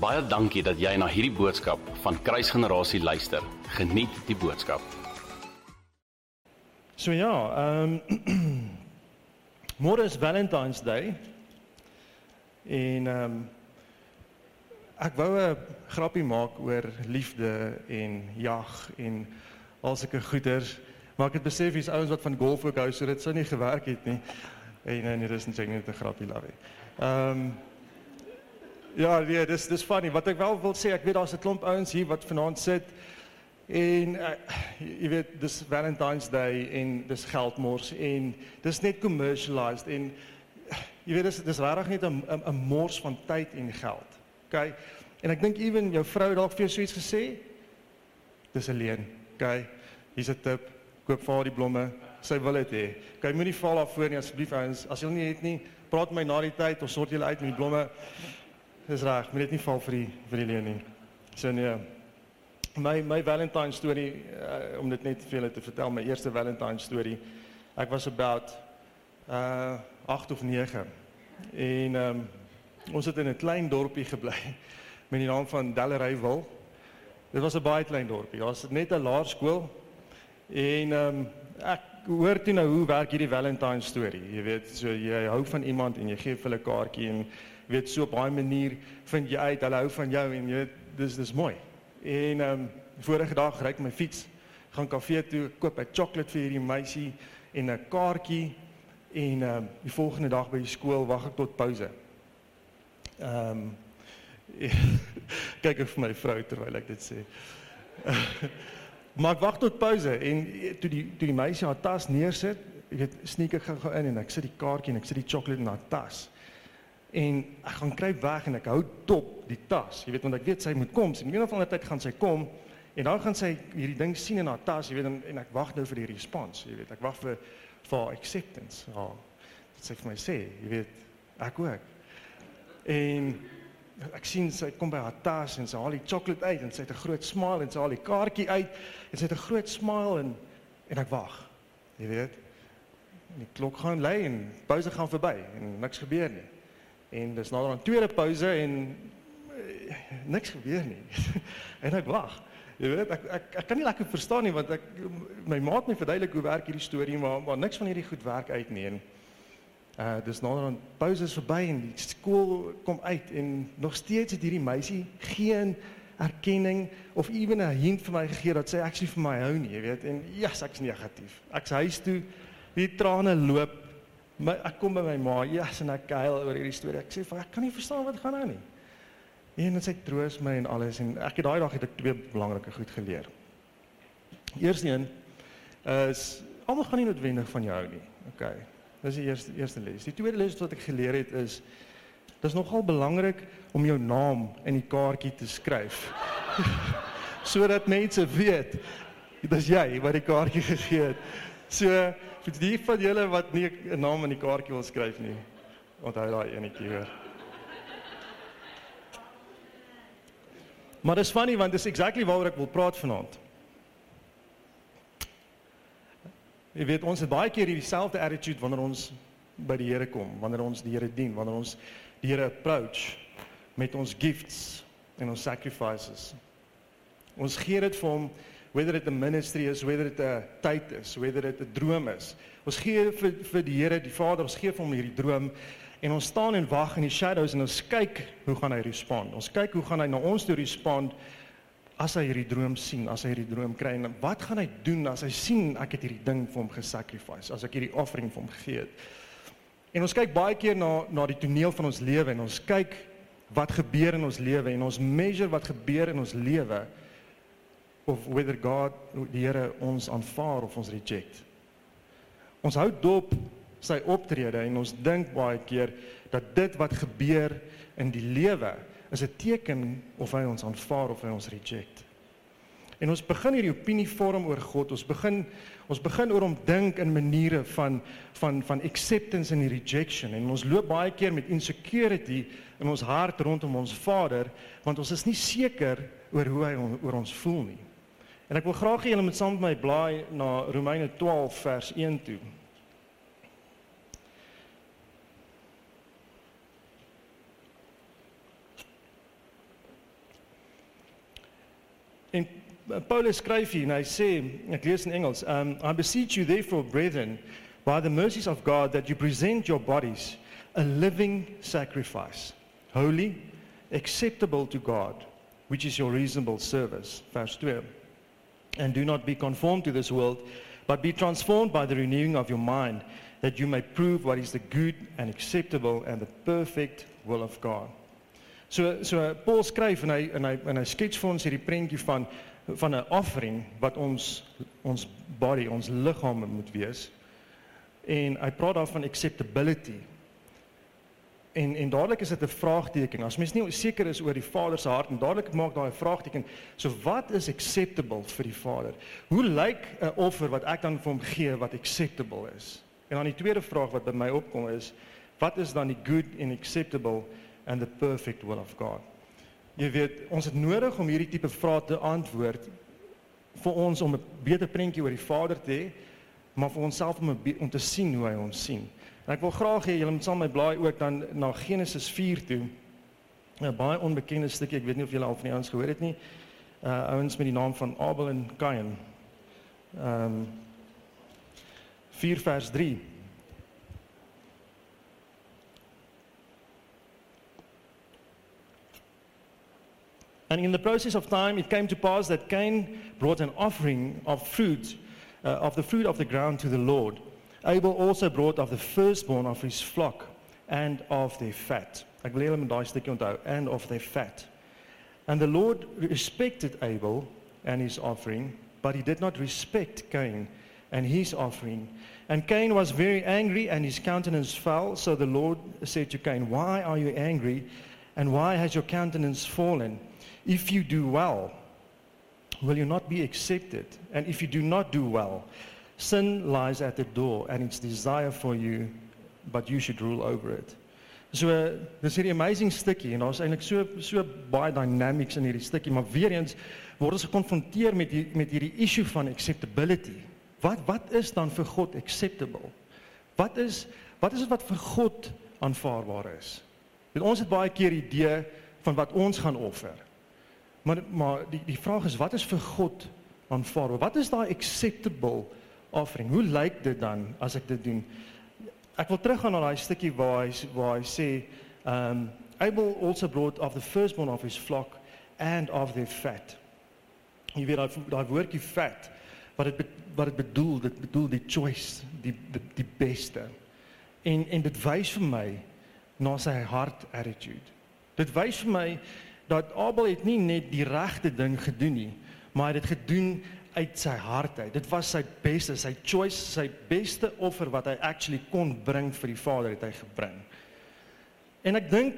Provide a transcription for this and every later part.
Baie dankie dat jy na hierdie boodskap van Kruisgenerasie luister. Geniet die boodskap. So ja, ehm um, môre is Valentine's Day. En ehm um, ek wou 'n grappie maak oor liefde en jag en al sulke goeters, maar ek het besef hier's ouens wat van golf ook hou, so dit sou nie gewerk het nie. En nee, dis net net 'n grappie lawie. Ehm um, Ja, nee, dis dis funny. Wat ek wel wil sê, ek weet daar's 'n klomp ouens hier wat vanaand sit en uh, jy weet dis Valentine's Day en dis geldmors en dis net commercialized en jy weet dis dis regtig net 'n 'n mors van tyd en geld. OK. En ek dink ewen jou vrou dalk vir jou so iets gesê. Dis alleen. OK. Hier's 'n tip. Koop vir haar die blomme. Sy wil dit hê. OK, moenie val daarvoor nie asseblief ouens. As jy nie het nie, praat my na die tyd of sort julle uit met die blomme. Dis reg, moet dit nie val vir die vir die leuen nie. So nee. My my Valentine storie uh, om dit net vir julle te vertel, my eerste Valentine storie. Ek was about uh 8 of 9. En ehm um, ons het in 'n klein dorpie gebly met die naam van Dellerywil. Dit was 'n baie klein dorpie. Daar's net 'n laerskool. En ehm um, ek hoor toe nou hoe werk hierdie Valentine storie. Jy weet, so jy hou van iemand en jy gee vir hulle 'n kaartjie en weet so op baie manier vind jy uit hulle hou van jou en jy weet dis dis mooi. En ehm um, vorige dag ry ek my fiets gaan kafee toe, koop 'n sjokolade vir hierdie meisie en 'n kaartjie En ehm uh, die volgende dag by die skool wag ek tot pouse. Ehm um, kyk ek vir my vrou terwyl ek dit sê. maar ek wag tot pouse en toe die toe die meisie haar tas neersit, ek weet sneek ek gou in en ek sit die kaartjie en ek sit die sjokolade in haar tas. En ek gaan kruip weg en ek hou dop die tas. Jy weet want ek weet sy moet kom. Sy een of ander tyd gaan sy kom en dan gaan sy hierdie ding sien in haar tas, jy weet en, en ek wag nou vir die respons, jy weet. Ek wag vir vir acceptance. Ja. Dit sê vir my sê, jy weet, ek ook. En ek sien sy kom by haar tas en sy haal die sjokolade uit en sy het 'n groot smile en sy haal die kaartjie uit en sy het 'n groot smile en en ek wag. Jy weet. En die klok gaan lui en pouse gaan verby en niks gebeur nie. En dis nader aan tweede pouse en uh, niks gebeur nie. en ek wag. Jy weet ek ek ek kan nie lekker verstaan nie want ek my maat my verduidelik hoe werk hierdie storie maar maar niks van hierdie goed werk uit nie. En uh dis nou dan pauses verby en die skool kom uit en nog steeds het hierdie meisie geen erkenning of ewen 'n hint vir my gegee dat sy actually vir my hou nie, jy weet. En ja, yes, ek's negatief. Ek's huis toe, die trane loop. My ek kom by my ma, ja, yes, en ek huil oor hierdie storie. Ek sê vir ek kan nie verstaan wat gaan nou nie. En sê troos my en alles en ek het daai dag het ek twee belangrike goed geleer. Eerste een is almal gaan nie noodwendig van jou hou nie. OK. Dis die eerste eerste les. Die tweede les wat ek geleer het is dis nogal belangrik om jou naam in die kaartjie te skryf. sodat mense weet dis jy wat die kaartjie gegee het. So die van julle wat nie 'n naam in die kaartjie wil skryf nie, onthou daai enetjie hoor. Maar dis funny want dis exactly waaroor ek wil praat vanaand. Jy weet ons het baie keer hierdie selfde attitude wanneer ons by die Here kom, wanneer ons die Here dien, wanneer ons die Here approach met ons gifts en ons sacrifices. Ons gee dit vir hom whether it a ministry is, whether it 'n tyd is, whether it 'n droom is. Ons gee vir vir die Here, die Vader, ons gee vir hom hierdie droom En ons staan en wag in die shadows en ons kyk hoe gaan hy respond. Ons kyk hoe gaan hy na ons toe respond as hy hierdie droom sien, as hy hierdie droom kry en wat gaan hy doen as hy sien ek het hierdie ding vir hom gesacrifice, as ek hierdie offering vir hom gegee het. En ons kyk baie keer na na die toneel van ons lewe en ons kyk wat gebeur in ons lewe en ons measure wat gebeur in ons lewe of whether God die Here ons aanvaar of ons reject. Ons hou dop sy optrede en ons dink baie keer dat dit wat gebeur in die lewe is 'n teken of hy ons aanvaar of hy ons reject. En ons begin hierdie opinie vorm oor God. Ons begin ons begin oor hom dink in maniere van van van acceptance en rejection en ons loop baie keer met insecurity in ons hart rondom ons Vader want ons is nie seker oor hoe hy oor ons voel nie. En ek wil graag hê julle moet saam met my blaai na Romeine 12 vers 1 toe. En Paulus skryf hier en hy sê, ek lees in Engels, um I beseech you therefore brethren by the mercies of God that you present your bodies a living sacrifice, holy, acceptable to God, which is your reasonable service. Verse 2. And do not be conformed to this world, but be transformed by the renewing of your mind, that you may prove what is the good and acceptable and the perfect will of God. So so Paul skryf en hy en hy en hy skets vir ons hierdie prentjie van van 'n offering wat ons ons body, ons liggame moet wees. En hy praat daarvan acceptability. En en dadelik is dit 'n vraagteken. As mens nie seker is oor die Vader se hart en dadelik maak daai vraagteken, so wat is acceptable vir die Vader? Hoe lyk 'n offer wat ek dan vir hom gee wat acceptable is? En dan die tweede vraag wat by my opkom is, wat is dan die good and acceptable and the perfect will of God? Jy weet, ons het nodig om hierdie tipe vrae te antwoord vir ons om 'n beter prentjie oor die Vader te hê, maar vir onsself om om te sien hoe hy ons sien. En ek wil graag hê julle moet saam met my blaai ook dan na Genesis 4 toe. 'n Baie onbekende stukkie, ek weet nie of julle al van die ouens gehoor het nie. Uh ouens met die naam van Abel en Kain. Ehm um, 4 vers 3. And in the process of time, it came to pass that Cain brought an offering of fruit, uh, of the fruit of the ground to the Lord. Abel also brought of the firstborn of his flock and of their fat. Ek wil hê hulle moet daai stukkie onthou, and of their fat. And the Lord respected Abel and his offering, but he did not respect Cain and his offering. And Cain was very angry and his countenance fell, so the Lord said to Cain, "Why are you angry? And why has your countenance fallen? If you do well, will you not be accepted? And if you do not do well, sin lies at the door and its desire for you, but you should rule over it. So dis hierdie amazing stukkie en daar's eintlik so so baie dynamics in hierdie stukkie, maar weer eens word ons gekonfronteer met die, met hierdie issue van acceptability. Wat wat is dan vir God acceptable? Wat is wat is dit wat vir God aanvaarbaar is? Want ons het baie keer idee van wat ons gaan offer. Maar maar die die vraag is wat is vir God aanvaarbaar? Wat is daai acceptable offering? Hoe lyk dit dan as ek dit doen? Ek wil teruggaan na daai stukkie waar hy waar hy sê, um Abel also brought of the firstborn of his flock and of their fat. Jy weet daai daai woordjie fat wat dit wat dit bedoel, dit bedoel die choice, die die, die beste. En en dit wys vir my na sy hart attitude. Dit wys vir my dat Abel het nie net die regte ding gedoen nie, maar hy het dit gedoen uit sy hart uit. Dit was sy beste, sy choice, sy beste offer wat hy actually kon bring vir die Vader het hy gebring. En ek dink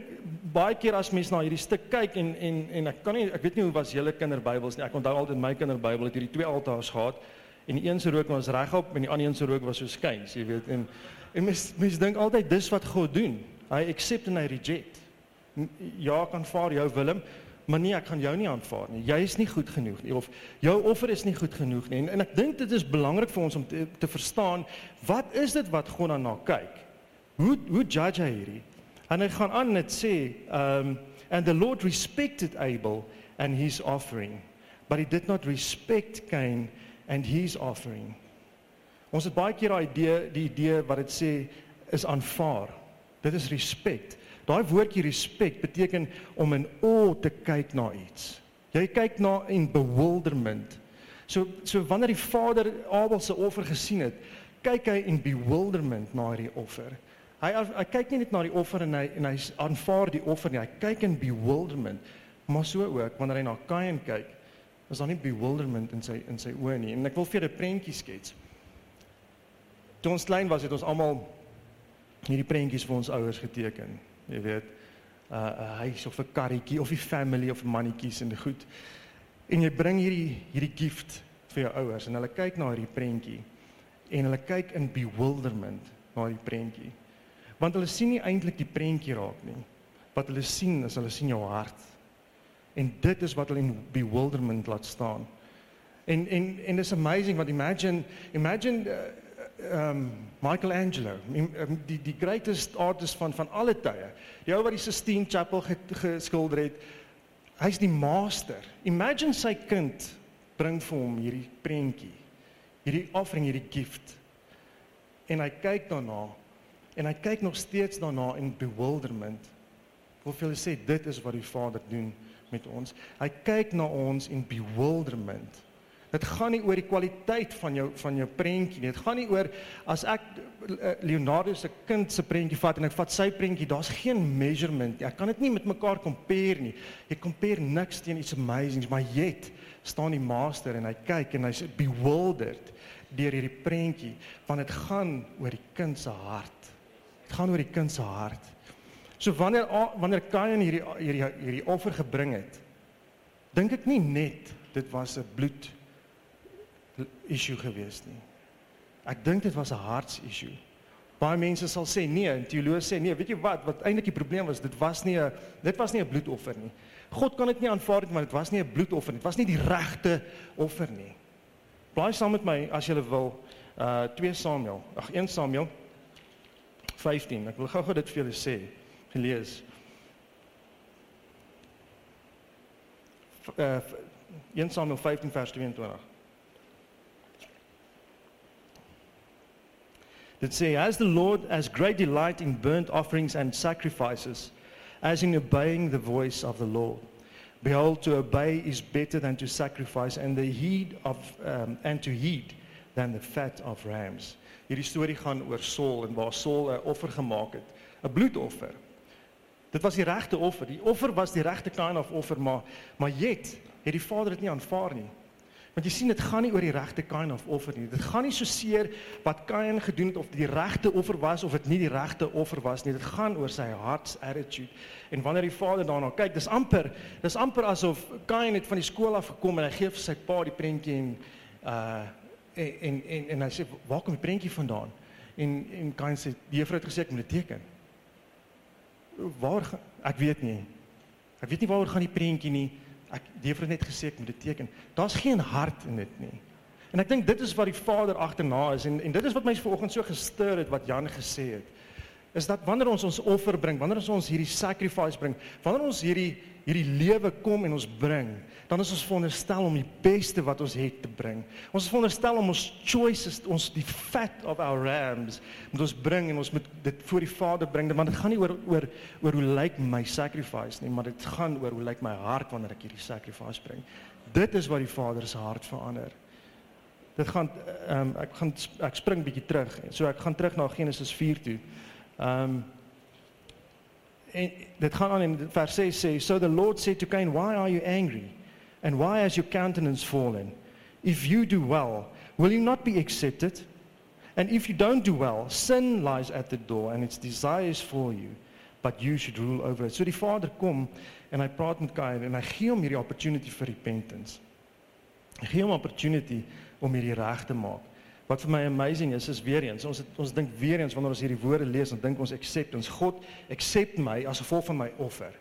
baie keer as mens na hierdie stuk kyk en en en ek kan nie ek weet nie hoe was julle kinderbybels nie. Ek onthou altyd my kinderbybel het hierdie twee altaars gehad en die een se rook was regop en die ander een se rook was so skuins, jy weet. En en mens mens dink altyd dis wat God doen. Hy accept en hy reject. Ja, kan vaar jou Willem, maar nee, ek gaan jou nie aanvaar nie. Jy is nie goed genoeg nie of jou offer is nie goed genoeg nie. En, en ek dink dit is belangrik vir ons om te, te verstaan wat is dit wat God dan na kyk? Hoe hoe judge hy hierdie? En hy gaan aan net sê, um and the Lord respected Abel and his offering, but he did not respect Cain and his offering. Ons het baie keer daai idee, die idee wat dit sê is aanvaar. Dit is respek. Daai woordjie respek beteken om in o te kyk na iets. Jy kyk na in bewilderment. So so wanneer die Vader Abel se offer gesien het, kyk hy in bewilderment na hierdie offer. Hy hy kyk nie net na die offer en hy en hy aanvaar die offer nie, hy kyk in bewilderment. Maar so ook wanneer hy na Kain kyk, is daar nie bewilderment in sy in sy oë nie. En ek wil vir julle 'n prentjie skets. Toe ons klein was, het ons almal hierdie prentjies vir ons ouers geteken jy weet 'n uh, huis of 'n karretjie of 'n family of mannetjies en goed. En jy bring hierdie hierdie gift vir jou ouers en hulle kyk na hierdie prentjie en hulle kyk in bewilderment na die prentjie. Want hulle sien nie eintlik die prentjie raak nie. Wat hulle sien is hulle sien jou hart. En dit is wat hulle in bewilderment laat staan. En en en it's amazing what imagine imagine uh, um Michelangelo, die die greatest artist van van alle tye. Die ou wat die Sistine Chapel geskilder het. Hy's die master. Imagine sy kind bring vir hom hierdie prentjie. Hierdie offering, hierdie gift. En hy kyk daarna en hy kyk nog steeds daarna in bewilderment. Wil vir julle sê dit is wat die Vader doen met ons. Hy kyk na ons in bewilderment. Dit gaan nie oor die kwaliteit van jou van jou prentjie nie. Dit gaan nie oor as ek eh, Leonardo se kind se prentjie vat en ek vat sy prentjie, daar's geen measurement nie. Ek kan dit nie met mekaar compare nie. Jy compare niks teen iets amazing, maar yet staan die master en hy kyk en hy's bewildered deur hierdie prentjie want dit gaan oor die kind se hart. Dit gaan oor die kind se hart. So wanneer wanneer Kain hierdie hierdie hierdie offer gebring het, dink ek nie net dit was 'n bloed issue gewees nie. Ek dink dit was 'n harts issue. Baie mense sal sê nee, en teoloë sê nee, weet jy wat, wat eintlik die probleem was, dit was nie 'n dit was nie 'n bloedoffer nie. God kan dit nie aanvaar nie, want dit was nie 'n bloedoffer nie. Dit was nie die regte offer nie. Blaai saam met my as jy wil uh 2 Samuel. Ag 1 Samuel 15. Ek wil gou-gou dit vir julle sê. Gelees. Uh 1 Samuel 15 vers 22. That say, As the Lord has great delight in burnt offerings and sacrifices, as in obeying the voice of the Lord. Behold, to obey is better than to sacrifice, and the heed of um, and to heed than the fat of rams. Hierdie storie gaan oor Saul en waar Saul 'n offer gemaak het, 'n bloedoffer. Dit was die regte offer. Die offer was die regte kind of offer, maar maar jet het die Vader dit nie aanvaar nie. Want jy sien dit gaan nie oor die regte kain of offer nie. Dit gaan nie so seer wat Kain gedoen het of die regte offer was of dit nie die regte offer was nie. Dit gaan oor sy heart's attitude. En wanneer die Vader daarna kyk, dis amper, dis amper asof Kain het van die skool af gekom en hy gee vir sy pa die prentjie en uh en en en, en hy sê, "Waar kom die prentjie vandaan?" En en Kain sê, "Die juffrou het gesê ek moet dit teken." Waar ek weet nie. Ek weet nie waaroor gaan die prentjie nie ek die juffrou net gesê ek moet dit teken. Daar's geen hart in dit nie. En ek dink dit is wat die Vader agterna is en en dit is wat my vanoggend so gestuur het wat Jan gesê het. Is dat wanneer ons ons offer bring, wanneer ons hierdie sacrifice bring, wanneer ons hierdie hierdie lewe kom en ons bring, dan is ons veronderstel om die beste wat ons het te bring. Ons is veronderstel om ons choices, ons die fat of our rams moet ons bring en ons moet dit voor die Vader bring want dit gaan nie oor oor oor hoe lyk my sacrifice nie, maar dit gaan oor hoe lyk my hart wanneer ek hierdie sacrifice bring. Dit is wat die Vader se hart verander. Dit gaan ehm um, ek gaan ek spring bietjie terug. So ek gaan terug na Genesis 4 toe. Ehm um, en dit gaan aan in vers 6 sê so the lord said to cain why are you angry? And why has your countenance fallen? If you do well will you not be accepted? And if you don't do well sin lies at the door and its desires for you but you should rule over it. So die vader kom en hy praat met cain en hy gee hom hierdie opportunity vir repentance. Hy gee hom opportunity om hierdie reg te maak Wat vir my amazing is is weer eens ons het, ons dink weer eens wanneer ons hierdie woorde lees dan dink ons acceptance God accept my as gevolg van my offer.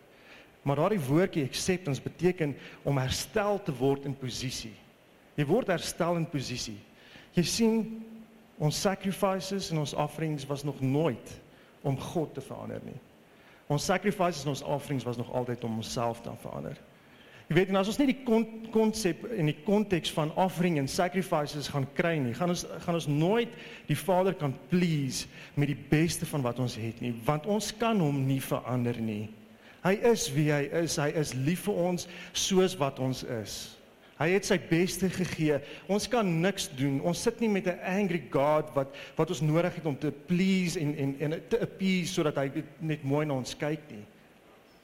Maar daardie woordjie acceptance beteken om herstel te word in posisie. Jy word herstel in posisie. Jy sien ons sacrifices en ons offerings was nog nooit om God te verander nie. Ons sacrifices en ons offerings was nog altyd om onsself te verander. Jy weet, en as ons nie die konsep en die konteks van offering en sacrifices gaan kry nie, gaan ons gaan ons nooit die Vader kan please met die beste van wat ons het nie, want ons kan hom nie verander nie. Hy is wie hy is. Hy is lief vir ons soos wat ons is. Hy het sy beste gegee. Ons kan niks doen. Ons sit nie met 'n angry God wat wat ons nodig het om te please en en en te appease sodat hy net mooi na ons kyk nie.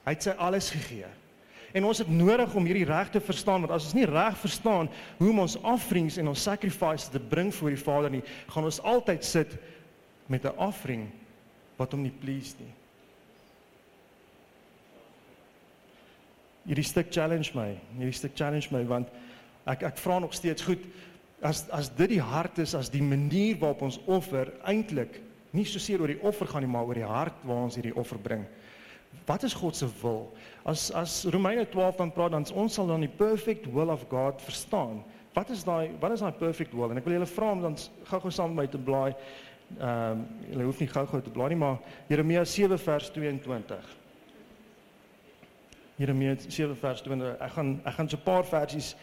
Hy het sy alles gegee. En ons het nodig om hierdie reg te verstaan want as ons nie reg verstaan hoe om ons offerings en ons sacrifices te bring voor die Vader nie, gaan ons altyd sit met 'n offering wat hom nie please nie. Hierdie stuk challenge my. Hierdie stuk challenge my want ek ek vra nog steeds goed as as dit die hart is as die manier waarop ons offer eintlik nie so seer oor die offer gaan nie maar oor die hart waar ons hierdie offer bring. Wat is God se wil? As as Romeine 12 dan praat dan ons sal dan die perfect will of God verstaan. Wat is daai wat is daai perfect will? En ek wil julle vra om dan gou-gou saam met my te blaai. Ehm um, julle hoef nie gou-gou te blaai nie, maar Jeremia 7 vers 22. Jeremia 7 vers 20. Ek gaan ek gaan so 'n paar versies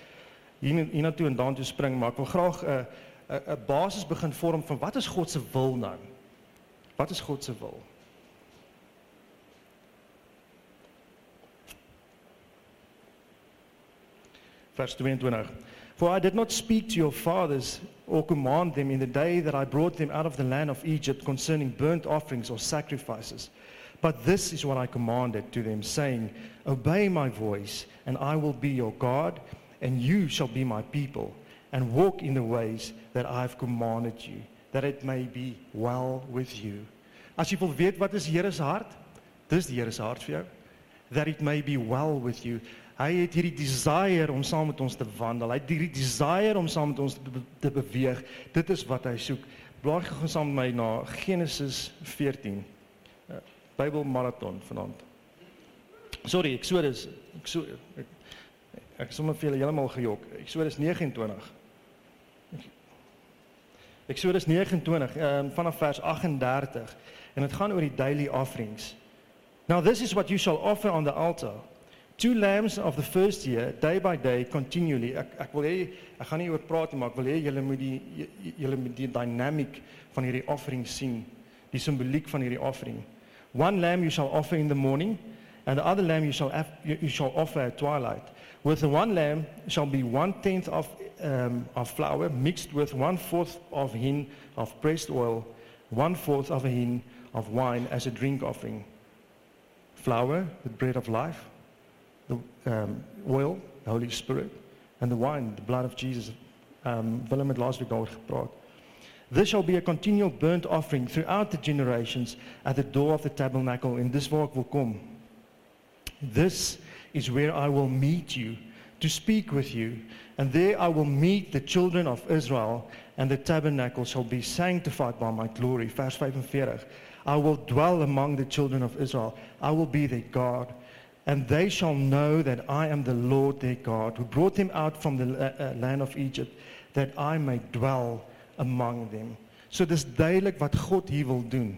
hier hiernatoe en daartoe spring, maar ek wil graag 'n uh, 'n 'n basis begin vorm van wat is God se wil nou? Wat is God se wil? Vers 22. For I did not speak to your fathers or command them in the day that I brought them out of the land of Egypt concerning burnt offerings or sacrifices. But this is what I commanded to them, saying, Obey my voice, and I will be your God, and you shall be my people, and walk in the ways that I have commanded you, that it may be well with you. As jy wil weet wat is Here se hart? Dis die Here se hart vir jou. That it may be well with you. Hy het hierdie desire om saam met ons te wandel. Hy het hierdie desire om saam met ons te, be te beweeg. Dit is wat hy soek. Blaai gou saam met my na Genesis 14. Uh, Bybel marathon vanaand. Sorry, Exodus. Ek so ek, ek sommer vir julle heeltemal gejok. Exodus 29. Exodus 29 um, vanaf vers 38 en dit gaan oor die daily offerings. Now this is what you shall offer on the altar two lambs of the first year day by day continually. Ek ek wil hê ek gaan nie oor praat nie maar ek wil hê julle moet die julle moet die dynamic van hierdie offering sien. Die simboliek van hierdie offering. One lamb you shall offer in the morning and the other lamb you shall you, shall offer at twilight. With the one lamb shall be one tenth of um, of flour mixed with one fourth of hin of pressed oil one fourth of a hin of wine as a drink offering. Flour the bread of life the um, oil, the Holy Spirit, and the wine, the blood of Jesus. Um, Willem het laasweek daaroor gepraat. This shall be a continual burnt offering throughout the generations at the door of the tabernacle in this waar ek wil kom. This is where I will meet you to speak with you and there I will meet the children of Israel and the tabernacle shall be sanctified by my glory. Vers 45. I will dwell among the children of Israel. I will be their God and they shall know that I am the Lord their God, who brought them out from the uh, uh, land of Egypt, that I may dwell among them. So dis duidelik wat God hier wil doen.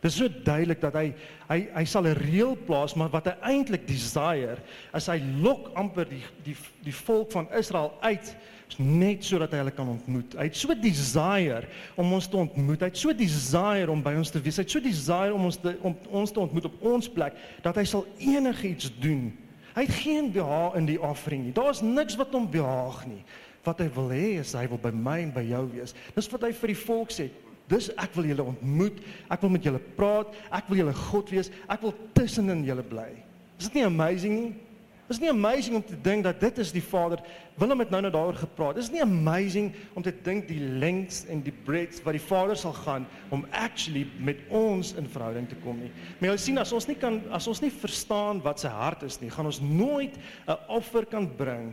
Dis so duidelik dat hy hy hy sal 'n reël plaas, maar wat hy eintlik desire, is hy lok amper die die die volk van Israel uit net sodat hy hulle kan ontmoet. Hy het so desire om ons te ontmoet. Hy het so desire om by ons te wees. Hy het so desire om ons te om ons te ontmoet op ons plek dat hy sal enigiets doen. Hy het geen behaag in die offering nie. Daar's niks wat hom behaag nie. Wat hy wil hê is hy wil by my en by jou wees. Dis wat hy vir die volk sê. Dis ek wil julle ontmoet. Ek wil met julle praat. Ek wil julle God wees. Ek wil tussenin julle bly. Is dit nie amazing nie? Is nie amazing om te dink dat dit is die Vader. Willem het nou net daaroor gepraat. Is nie amazing om te dink die lengths en die breadths wat die Vader sal gaan om actually met ons in verhouding te kom nie. Maar jy sien as ons nie kan as ons nie verstaan wat sy hart is nie, gaan ons nooit 'n offer kan bring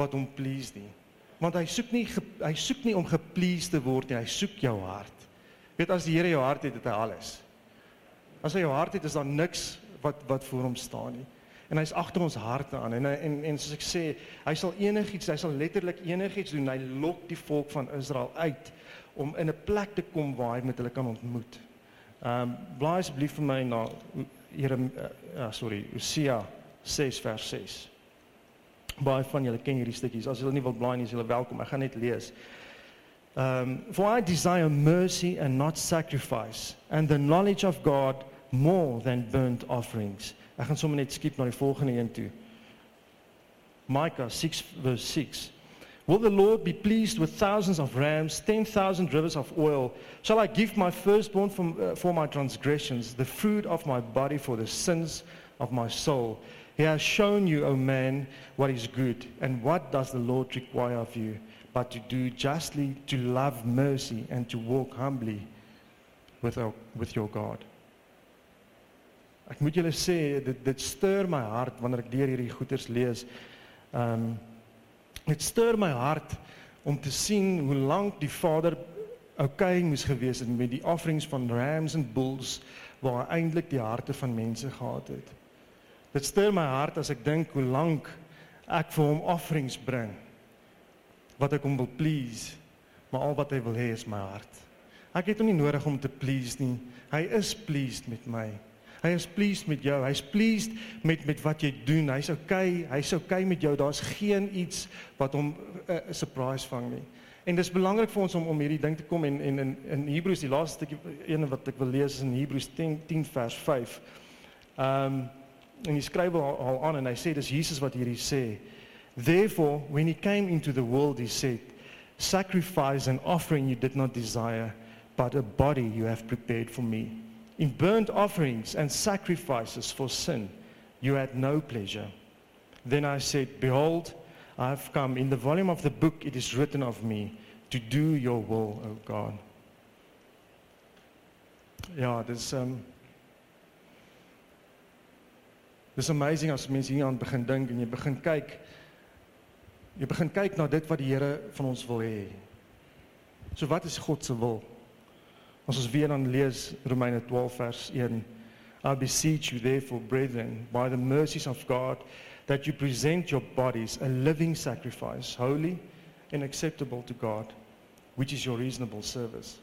wat hom please nie. Want hy soek nie hy soek nie om gepleased te word nie, hy soek jou hart. Weet as die Here jou hart het, het hy alles. As hy jou hart het, is daar niks wat wat voor hom staan nie en hy's agter ons harte aan en en en soos ek sê, hy sal enigiets, hy sal letterlik enigiets doen. Hy lok die volk van Israel uit om in 'n plek te kom waar hy met hulle kan ontmoet. Ehm um, blaai asseblief vir my na Here uh, uh, sorry, Hosea 6 vers 6. Baie van julle ken hierdie stukkies. As julle nie wil blaai nie, is julle welkom. Ek gaan net lees. Um, for I desire mercy and not sacrifice, and the knowledge of God more than burnt offerings. Ek gaan sommer net skiep na die volgende een toe. Micah 6 verse 6. Will the Lord be pleased with thousands of rams, 10,000 rivers of oil? Shall I give my firstborn from, uh, for my transgressions, the fruit of my body for the sins of my soul? He has shown you, O man, what is good. And what does the Lord require of you? But to do justly, to love mercy, and to walk humbly with, our, with your God. Ek moet julle sê dit dit stuur my hart wanneer ek deur hierdie goeters lees. Ehm um, dit stuur my hart om te sien hoe lank die Vader okay moes gewees het met die offerings van rams en bulls waar eintlik die harte van mense gehad het. Dit stuur my hart as ek dink hoe lank ek vir hom offerings bring wat ek hom wil please, maar al wat hy wil hê is my hart. Ek het hom nie nodig om te please nie. Hy is pleased met my. Hy is pleased met jou. Hy's pleased met met wat jy doen. Hy's okay. Hy's okay met jou. Daar's geen iets wat hom eh, 'n uh, surprise vang nie. En dis belangrik vir ons om om hierdie ding te kom en en in in Hebreërs die laaste stukkie een wat ek wil lees is in Hebreërs 10 10 vers 5. Ehm um, en hy skryf al, al aan en hy sê dis Jesus wat hierdie sê. Therefore when he came into the world he said sacrifice and offering you did not desire but a body you have prepared for me. In burnt offerings and sacrifices for sin, you had no pleasure. Then I said, Behold, I have come. In the volume of the book it is written of me to do your will, O God. Ja, dis um Dis amazing as mense hier aan begin dink en jy begin kyk. Jy begin kyk na dit wat die Here van ons wil hê. So wat is God se wil? As ons weer dan lees Romeine 12 vers 1. I beseech you therefore brethren by the mercies of God that you present your bodies a living sacrifice holy and acceptable to God which is your reasonable service.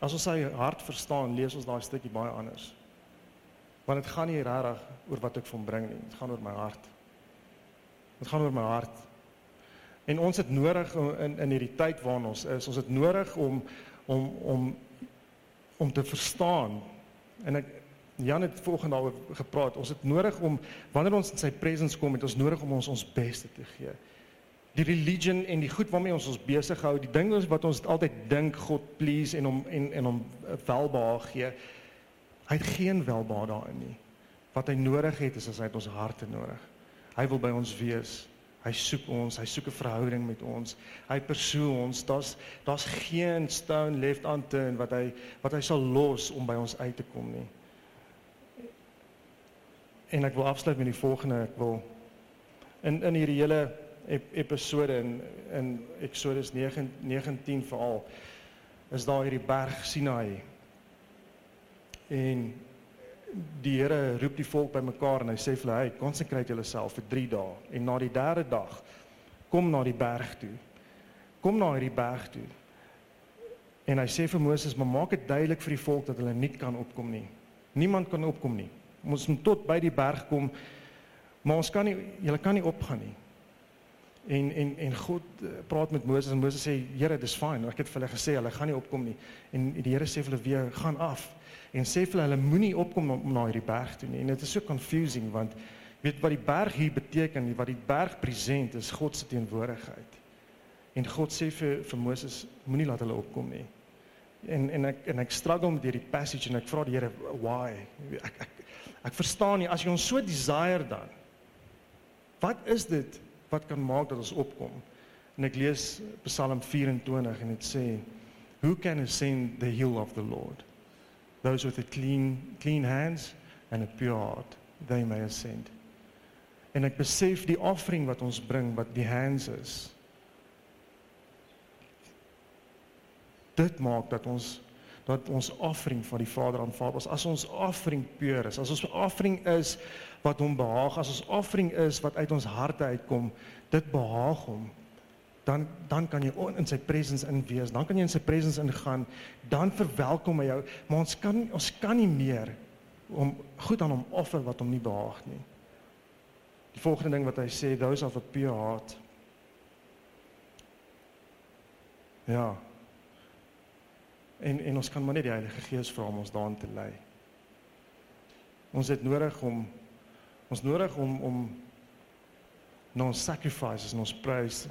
As ons sy hart verstaan, lees ons daai stukkie baie anders. Want dit gaan nie regtig oor wat ek van bring nie, dit gaan oor my hart. Dit gaan oor my hart. En ons het nodig in in hierdie tyd waarin ons is, ons het nodig om om om om te verstaan. En ek Jan het volgens daaroor gepraat. Ons het nodig om wanneer ons in sy presence kom, het ons nodig om ons ons beste te gee. Die religion en die goed waarmee ons ons besig hou, die ding wat ons altyd dink God please en hom en en hom welbehaag gee. Hy het geen welbehaag daarin nie. Wat hy nodig het is as hy het ons harte nodig. Hy wil by ons wees. Hy soek ons, hy soek 'n verhouding met ons. Hy persoon ons. Daar's daar's geen stone left unturned wat hy wat hy sal los om by ons uit te kom nie. En ek wil afsluit met die volgende. Ek wil in in hierdie hele ep, episode in in Exodus 9 19 veral is daar hierdie berg Sinai. En die Here roep die volk bymekaar en hy sê vir hulle: "Hey, konsentreer julleself vir 3 dae en na die derde dag kom na die berg toe. Kom na hierdie berg toe." En hy sê vir Moses: "Maar maak dit duidelik vir die volk dat hulle nie kan opkom nie. Niemand kan opkom nie. Ons moet tot by die berg kom, maar ons kan nie julle kan nie opgaan nie." En en en God eh, praat met Moses en Moses sê: "Here, dis fyn. Ek het vir hulle gesê hulle gaan nie opkom nie." En die Here sê vir hulle weer: "Gaan af." en sê vir hulle moenie opkom om na hierdie berg toe nie. En dit is so confusing want weet wat die berg hier beteken, wat die berg present is God se teenwoordigheid. En God sê vir vir Moses moenie laat hulle opkom nie. En en ek en ek struggle met hierdie passage en ek vra die Here why? Ek ek ek verstaan nie as jy ons so desire dan. Wat is dit wat kan maak dat ons opkom? En ek lees Psalm 24 en dit sê who can ascend the hill of the Lord? those with a clean clean hands and a pure heart they may ascend en ek besef die offering wat ons bring wat die hands is dit maak dat ons dat ons offering van die Vader aanvaar word as ons offering pure is as ons offering is wat hom behaag as ons offering is wat uit ons harte uitkom dit behaag hom dan dan kan jy in sy presence in wees. Dan kan jy in sy presence ingaan. Dan verwelkom hy jou. Maar ons kan ons kan nie meer om goed aan hom offer wat hom nie behaag nie. Die volgende ding wat hy sê, those of a pure heart. Ja. En en ons kan maar net die Heilige Gees vra om ons daarin te lei. Ons het nodig om ons nodig om om na ons sacrifices en ons praise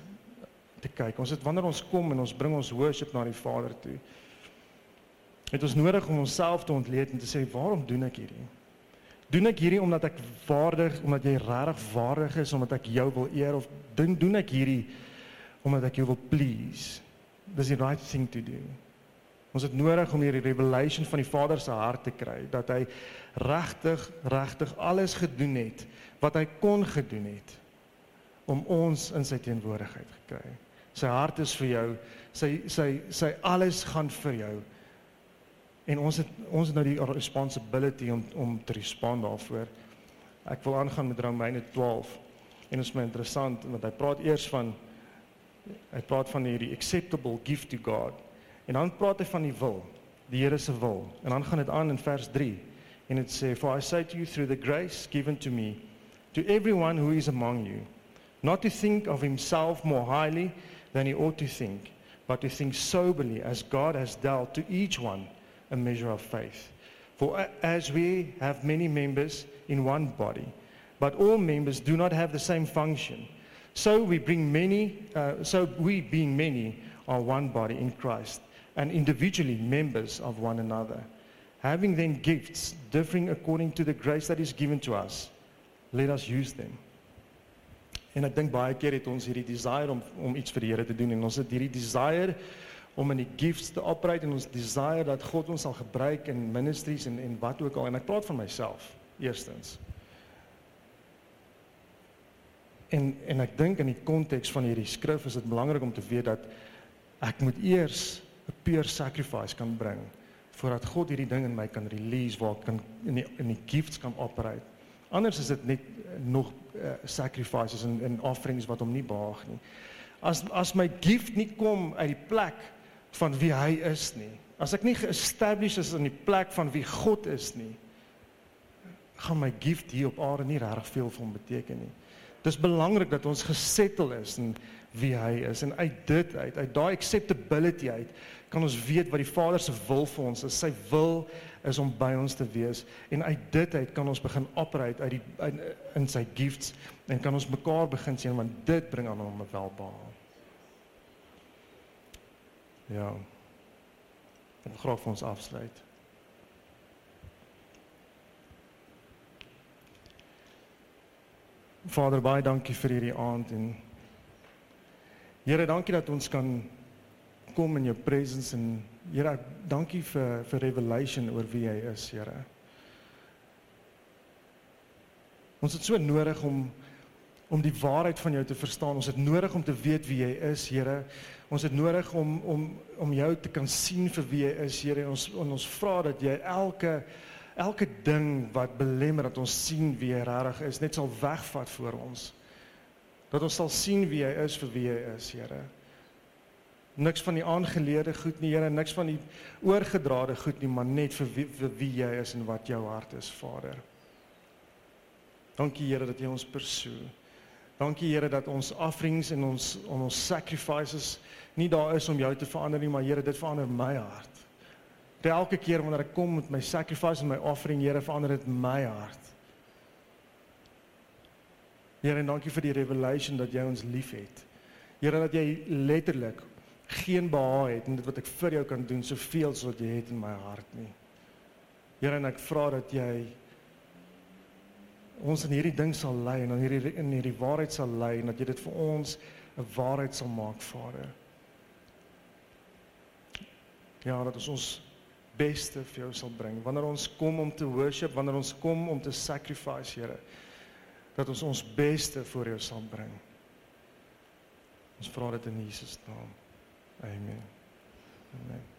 te kyk. Ons het wanneer ons kom en ons bring ons worship na die Vader toe. Het ons nodig om onsself te ontleed en te sê, "Waarom doen ek hierdie?" Doen ek hierdie omdat ek waardig, omdat jy regtig waardig is, omdat ek jou wil eer of doen doen ek hierdie omdat ek jou wil please? Dis die right thing to do. Ons het nodig om hierdie revelation van die Vader se hart te kry dat hy regtig regtig alles gedoen het wat hy kon gedoen het om ons in sy teenwoordigheid gekry. Sy hart is vir jou. Sy sy sy alles gaan vir jou. En ons het ons het nou die responsibility om om te respond daarvoor. Ek wil aangaan met Romeine 12. En dit is my interessant want hy praat eers van hy praat van hierdie acceptable gift to God. En dan praat hy van die wil, die Here se wil. En dan gaan dit aan in vers 3. En dit sê for I say to you through the grace given to me to everyone who is among you not to think of himself more highly than he ought to think but to think soberly as God has dealt to each one a measure of faith. For as we have many members in one body, but all members do not have the same function, so we bring many, uh, so we being many are one body in Christ, and individually members of one another. Having then gifts differing according to the grace that is given to us, let us use them. En ek dink baie keer het ons hierdie desire om om iets vir die Here te doen en ons het hierdie desire om in die gifts te operate en ons desire dat God ons sal gebruik in ministries en en wat ook al en ek praat van myself eerstens. En en ek dink in die konteks van hierdie skrif is dit belangrik om te weet dat ek moet eers pure sacrifice kan bring voordat God hierdie ding in my kan release waar ek kan in die in die gifts kan operate. Anders is dit net nog uh, sacrifices en en offerings wat hom nie behaag nie. As as my gift nie kom uit die plek van wie hy is nie. As ek nie geestablished is in die plek van wie God is nie, gaan my gift hier op aarde nie regtig veel hom beteken nie. Dis belangrik dat ons gesettel is in wie hy is en uit dit uit, uit daai acceptability uit, kan ons weet wat die Vader se wil vir ons is. Sy wil is om by ons te wees en uit dit uit kan ons begin operate uit die in, in sy gifts en kan ons mekaar begin sien want dit bring aan hom 'n welbehae. Ja. Ek graag vir ons afsluit. Vader, baie dankie vir hierdie aand en Here, dankie dat ons kan kom in jou presence en Here, dankie vir vir revelation oor wie jy is, Here. Ons het so nodig om om die waarheid van jou te verstaan. Ons het nodig om te weet wie jy is, Here. Ons het nodig om om om jou te kan sien vir wie jy is, Here. Ons ons vra dat jy elke elke ding wat belemmer dat ons sien wie hy regtig is, net sal wegvat voor ons. Dat ons sal sien wie hy is vir wie hy is, Here. Niks van die aangeleerde goed nie, Here, niks van die oorgedrade goed nie, maar net vir wie, vir wie jy is en wat jou hart is, Vader. Dankie Here dat jy ons persoon. Dankie Here dat ons offerings en ons on ons sacrifices nie daar is om jou te verander nie, maar Here, dit verander my hart. Dat elke keer wanneer ek kom met my sacrifice en my offering, Here, verander dit my hart. Here, en dankie vir die revelation dat jy ons liefhet. Here, dat jy letterlik geen behaag het in dit wat ek vir jou kan doen, soveel as wat jy het in my hart nie. Here, en ek vra dat jy ons in hierdie ding sal lei en in hierdie in hierdie waarheid sal lei en dat jy dit vir ons 'n waarheid sal maak, Vader. Ja, dat ons ons beste vir jou sal bring wanneer ons kom om te worship, wanneer ons kom om te sacrifice, Here. Dat ons ons beste voor jou sal bring. Ons vra dit in Jesus naam. Amen. Amen.